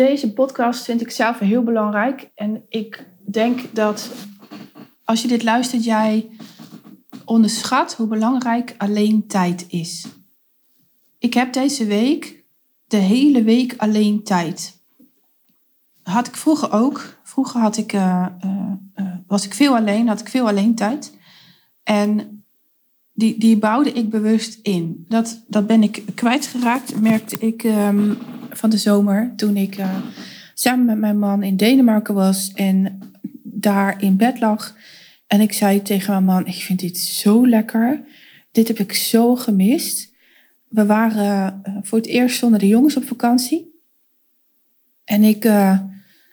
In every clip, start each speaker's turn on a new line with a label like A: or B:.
A: Deze podcast vind ik zelf heel belangrijk. En ik denk dat als je dit luistert, jij onderschat hoe belangrijk alleen tijd is. Ik heb deze week de hele week alleen tijd. Had ik vroeger ook. Vroeger had ik, uh, uh, was ik veel alleen, had ik veel alleen tijd. En die, die bouwde ik bewust in. Dat, dat ben ik kwijtgeraakt, merkte ik um, van de zomer. Toen ik uh, samen met mijn man in Denemarken was en daar in bed lag. En ik zei tegen mijn man, ik vind dit zo lekker. Dit heb ik zo gemist. We waren uh, voor het eerst zonder de jongens op vakantie. En ik uh,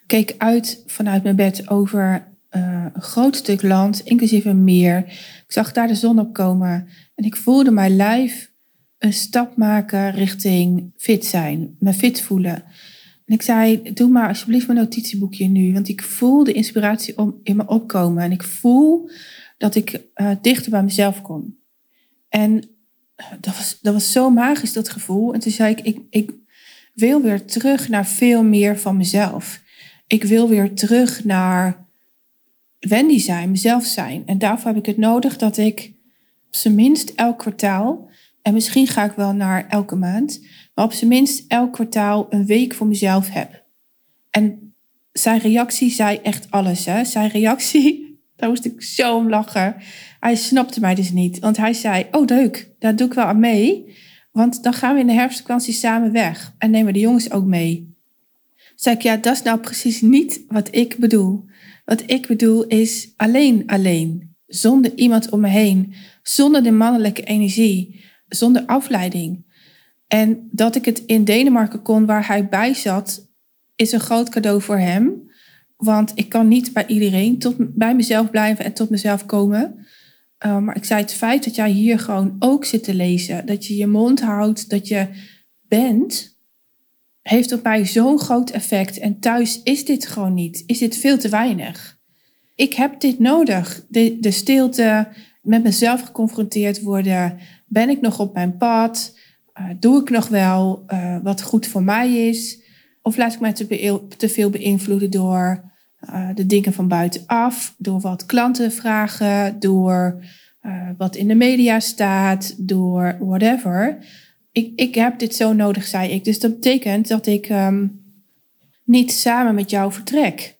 A: keek uit vanuit mijn bed over een groot stuk land, inclusief een meer. Ik zag daar de zon op komen. En ik voelde mijn lijf een stap maken richting fit zijn, me fit voelen. En ik zei, doe maar alsjeblieft mijn notitieboekje nu. Want ik voel de inspiratie om, in me opkomen. En ik voel dat ik uh, dichter bij mezelf kom. En dat was, dat was zo magisch, dat gevoel. En toen zei ik, ik, ik wil weer terug naar veel meer van mezelf. Ik wil weer terug naar Wendy zijn, mezelf zijn. En daarvoor heb ik het nodig dat ik op zijn minst elk kwartaal, en misschien ga ik wel naar elke maand, maar op zijn minst elk kwartaal een week voor mezelf heb. En zijn reactie zei echt alles. Hè? Zijn reactie, daar moest ik zo om lachen. Hij snapte mij dus niet. Want hij zei, oh leuk, daar doe ik wel aan mee. Want dan gaan we in de herfstvakantie samen weg. En nemen de jongens ook mee. Zei ik, ja, dat is nou precies niet wat ik bedoel. Wat ik bedoel is alleen alleen. Zonder iemand om me heen. Zonder de mannelijke energie. Zonder afleiding. En dat ik het in Denemarken kon waar hij bij zat, is een groot cadeau voor hem. Want ik kan niet bij iedereen tot, bij mezelf blijven en tot mezelf komen. Uh, maar ik zei het feit dat jij hier gewoon ook zit te lezen, dat je je mond houdt, dat je bent, heeft op mij zo'n groot effect. En thuis is dit gewoon niet. Is dit veel te weinig. Ik heb dit nodig. De, de stilte, met mezelf geconfronteerd worden. Ben ik nog op mijn pad? Uh, doe ik nog wel uh, wat goed voor mij is? Of laat ik mij te, veel beïnvloeden door uh, de dingen van buitenaf? Door wat klanten vragen? Door wat in de media staat? Door whatever ik, ik heb dit zo nodig, zei ik. Dus dat betekent dat ik um, niet samen met jou vertrek.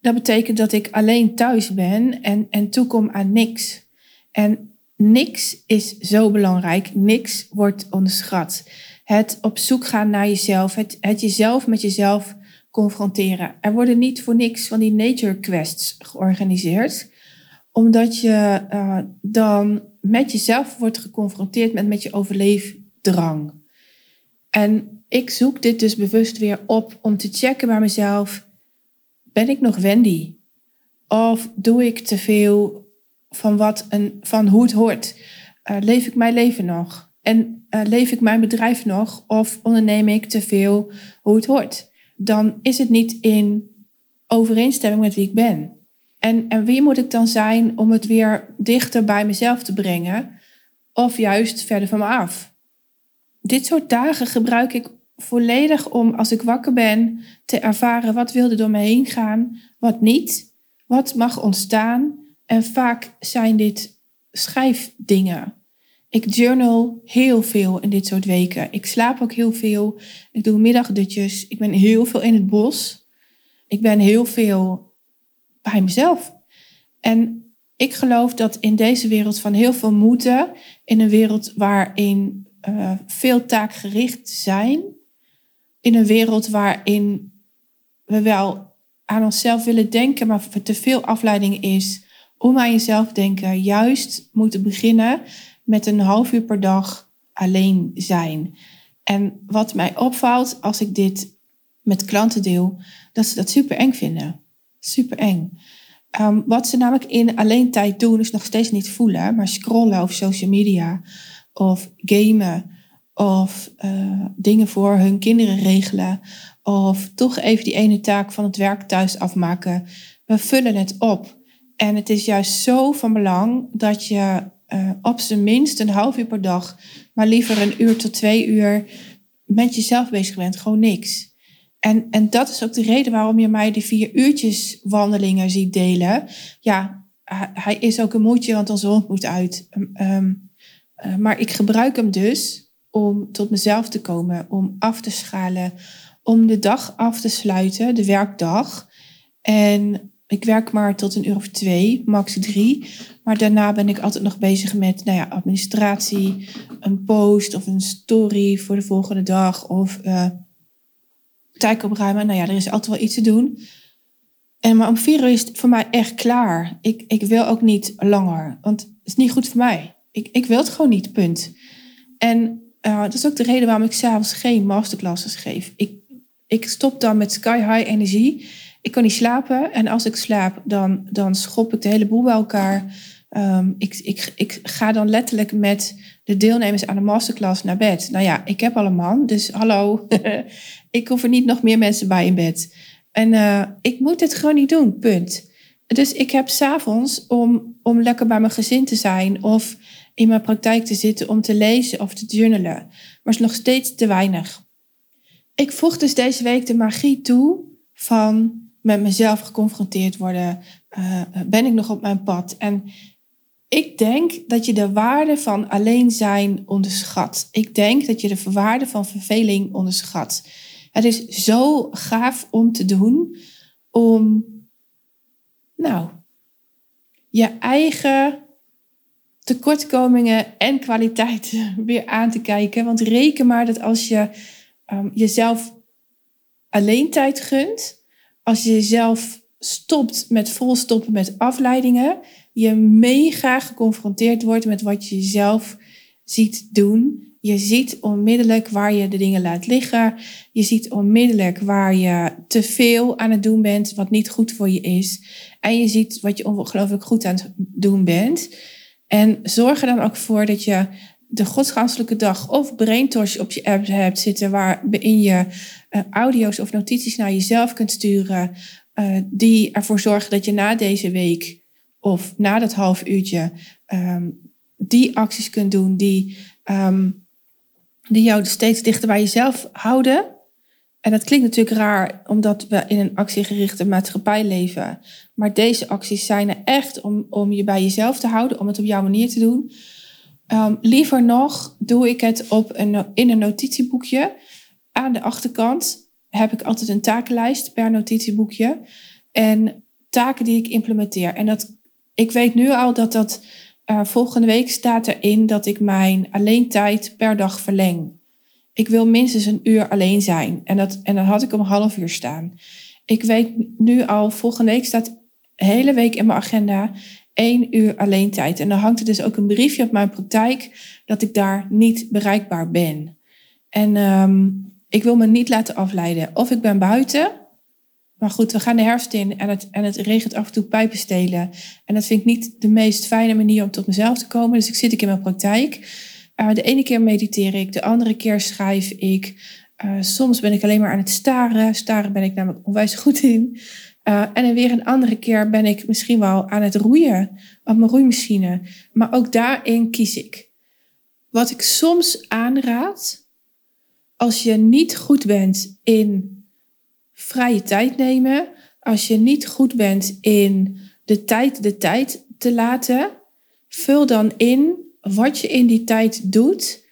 A: Dat betekent dat ik alleen thuis ben en, en toekom aan niks. En niks is zo belangrijk. Niks wordt onderschat. Het op zoek gaan naar jezelf. Het, het jezelf met jezelf confronteren. Er worden niet voor niks van die nature quests georganiseerd. Omdat je uh, dan met jezelf wordt geconfronteerd met, met je overleef drang. En ik zoek dit dus bewust weer op om te checken bij mezelf: ben ik nog Wendy? Of doe ik te veel van, wat een, van hoe het hoort? Uh, leef ik mijn leven nog? En uh, leef ik mijn bedrijf nog? Of onderneem ik te veel hoe het hoort? Dan is het niet in overeenstemming met wie ik ben. En, en wie moet ik dan zijn om het weer dichter bij mezelf te brengen? Of juist verder van me af? dit soort dagen gebruik ik volledig om, als ik wakker ben, te ervaren wat wilde door me heen gaan, wat niet, wat mag ontstaan. En vaak zijn dit schrijfdingen. Ik journal heel veel in dit soort weken. Ik slaap ook heel veel. Ik doe middagdutjes. Ik ben heel veel in het bos. Ik ben heel veel bij mezelf. En ik geloof dat in deze wereld van heel veel moeten, in een wereld waarin uh, veel taakgericht zijn. In een wereld waarin we wel aan onszelf willen denken, maar te veel afleiding is om aan jezelf denken. Juist moeten beginnen met een half uur per dag alleen zijn. En wat mij opvalt als ik dit met klanten deel, dat ze dat super eng vinden. Super eng. Um, wat ze namelijk in alleen tijd doen, is nog steeds niet voelen, maar scrollen op social media of gamen of uh, dingen voor hun kinderen regelen of toch even die ene taak van het werk thuis afmaken. We vullen het op. En het is juist zo van belang dat je uh, op zijn minst een half uur per dag, maar liever een uur tot twee uur met jezelf bezig bent. Gewoon niks. En, en dat is ook de reden waarom je mij die vier uurtjes wandelingen ziet delen. Ja, hij is ook een moedje, want onze hond moet uit. Um, maar ik gebruik hem dus om tot mezelf te komen, om af te schalen, om de dag af te sluiten, de werkdag. En ik werk maar tot een uur of twee, max drie. Maar daarna ben ik altijd nog bezig met nou ja, administratie, een post of een story voor de volgende dag of uh, tijd opruimen. Nou ja, er is altijd wel iets te doen. En maar om vier uur is voor mij echt klaar. Ik, ik wil ook niet langer, want het is niet goed voor mij. Ik, ik wil het gewoon niet, punt. En uh, dat is ook de reden waarom ik s'avonds geen masterclasses geef. Ik, ik stop dan met sky high energie. Ik kan niet slapen en als ik slaap, dan, dan schop ik de hele boel bij elkaar. Um, ik, ik, ik ga dan letterlijk met de deelnemers aan de masterclass naar bed. Nou ja, ik heb al een man, dus hallo. ik hoef er niet nog meer mensen bij in bed. En uh, ik moet het gewoon niet doen, punt. Dus ik heb s'avonds om, om lekker bij mijn gezin te zijn of in mijn praktijk te zitten om te lezen of te journalen. Maar is nog steeds te weinig. Ik voeg dus deze week de magie toe van met mezelf geconfronteerd worden. Uh, ben ik nog op mijn pad? En ik denk dat je de waarde van alleen zijn onderschat. Ik denk dat je de waarde van verveling onderschat. Het is zo gaaf om te doen, om, nou, je eigen tekortkomingen en kwaliteiten weer aan te kijken. Want reken maar dat als je um, jezelf alleen tijd gunt, als je jezelf stopt met volstoppen met afleidingen, je mega geconfronteerd wordt met wat je zelf ziet doen. Je ziet onmiddellijk waar je de dingen laat liggen. Je ziet onmiddellijk waar je te veel aan het doen bent, wat niet goed voor je is. En je ziet wat je ongelooflijk goed aan het doen bent. En zorg er dan ook voor dat je de godsganselijke dag of braintosh op je app hebt zitten, waarin je uh, audio's of notities naar jezelf kunt sturen, uh, die ervoor zorgen dat je na deze week of na dat half uurtje um, die acties kunt doen die, um, die jou steeds dichter bij jezelf houden. En dat klinkt natuurlijk raar, omdat we in een actiegerichte maatschappij leven. Maar deze acties zijn er echt om, om je bij jezelf te houden, om het op jouw manier te doen. Um, liever nog doe ik het op een, in een notitieboekje. Aan de achterkant heb ik altijd een takenlijst per notitieboekje. En taken die ik implementeer. En dat, ik weet nu al dat dat uh, volgende week staat erin dat ik mijn alleen tijd per dag verleng. Ik wil minstens een uur alleen zijn. En, dat, en dan had ik om half uur staan. Ik weet nu al, volgende week staat de hele week in mijn agenda één uur alleen tijd. En dan hangt er dus ook een briefje op mijn praktijk dat ik daar niet bereikbaar ben. En um, ik wil me niet laten afleiden. Of ik ben buiten. Maar goed, we gaan de herfst in en het, en het regent af en toe pijpen stelen. En dat vind ik niet de meest fijne manier om tot mezelf te komen. Dus ik zit ik in mijn praktijk. Uh, de ene keer mediteer ik, de andere keer schrijf ik. Uh, soms ben ik alleen maar aan het staren. Staren ben ik namelijk onwijs goed in. Uh, en weer een andere keer ben ik misschien wel aan het roeien op mijn roeimachine. Maar ook daarin kies ik. Wat ik soms aanraad, als je niet goed bent in vrije tijd nemen, als je niet goed bent in de tijd de tijd te laten, vul dan in wat je in die tijd doet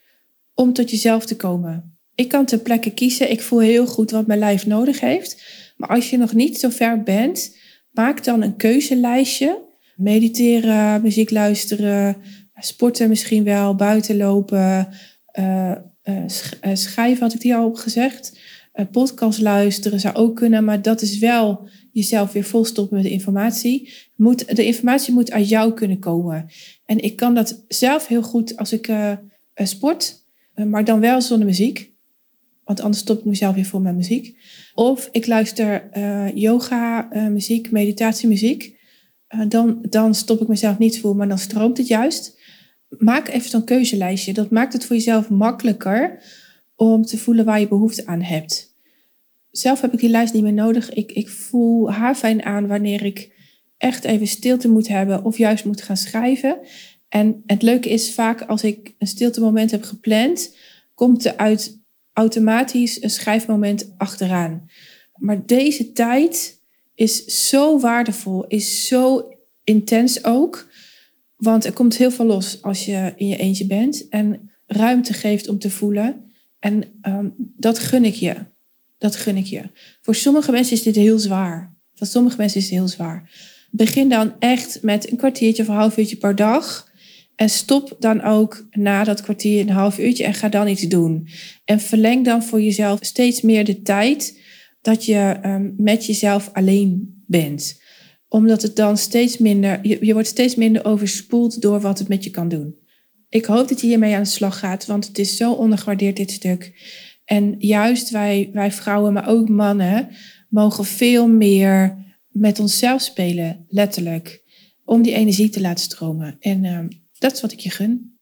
A: om tot jezelf te komen. Ik kan ter plekke kiezen. Ik voel heel goed wat mijn lijf nodig heeft. Maar als je nog niet zo ver bent, maak dan een keuzelijstje. Mediteren, muziek luisteren, sporten misschien wel, buiten lopen, uh, uh, schrijven had ik die al gezegd. podcast luisteren zou ook kunnen, maar dat is wel jezelf weer volstoppen met informatie. Moet, de informatie moet uit jou kunnen komen. En ik kan dat zelf heel goed als ik sport, maar dan wel zonder muziek. Want anders stop ik mezelf weer vol met muziek. Of ik luister uh, yoga, uh, muziek, meditatiemuziek. Uh, dan, dan stop ik mezelf niet vol, maar dan stroomt het juist. Maak even zo'n keuzelijstje. Dat maakt het voor jezelf makkelijker om te voelen waar je behoefte aan hebt. Zelf heb ik die lijst niet meer nodig. Ik, ik voel haar fijn aan wanneer ik echt even stilte moet hebben of juist moet gaan schrijven. En het leuke is vaak als ik een stilte moment heb gepland, komt er uit automatisch een schrijfmoment achteraan. Maar deze tijd is zo waardevol, is zo intens ook. Want er komt heel veel los als je in je eentje bent en ruimte geeft om te voelen. En ehm, dat gun ik je. Dat gun ik je. Voor sommige mensen is dit heel zwaar. Voor sommige mensen is het heel zwaar. Begin dan echt met een kwartiertje of een half uurtje per dag. En stop dan ook na dat kwartier een half uurtje en ga dan iets doen. En verleng dan voor jezelf steeds meer de tijd dat je um, met jezelf alleen bent. Omdat het dan steeds minder, je, je wordt steeds minder overspoeld door wat het met je kan doen. Ik hoop dat je hiermee aan de slag gaat, want het is zo ondergewaardeerd dit stuk. En juist wij, wij vrouwen, maar ook mannen, mogen veel meer met onszelf spelen, letterlijk. Om die energie te laten stromen. En uh, dat is wat ik je gun.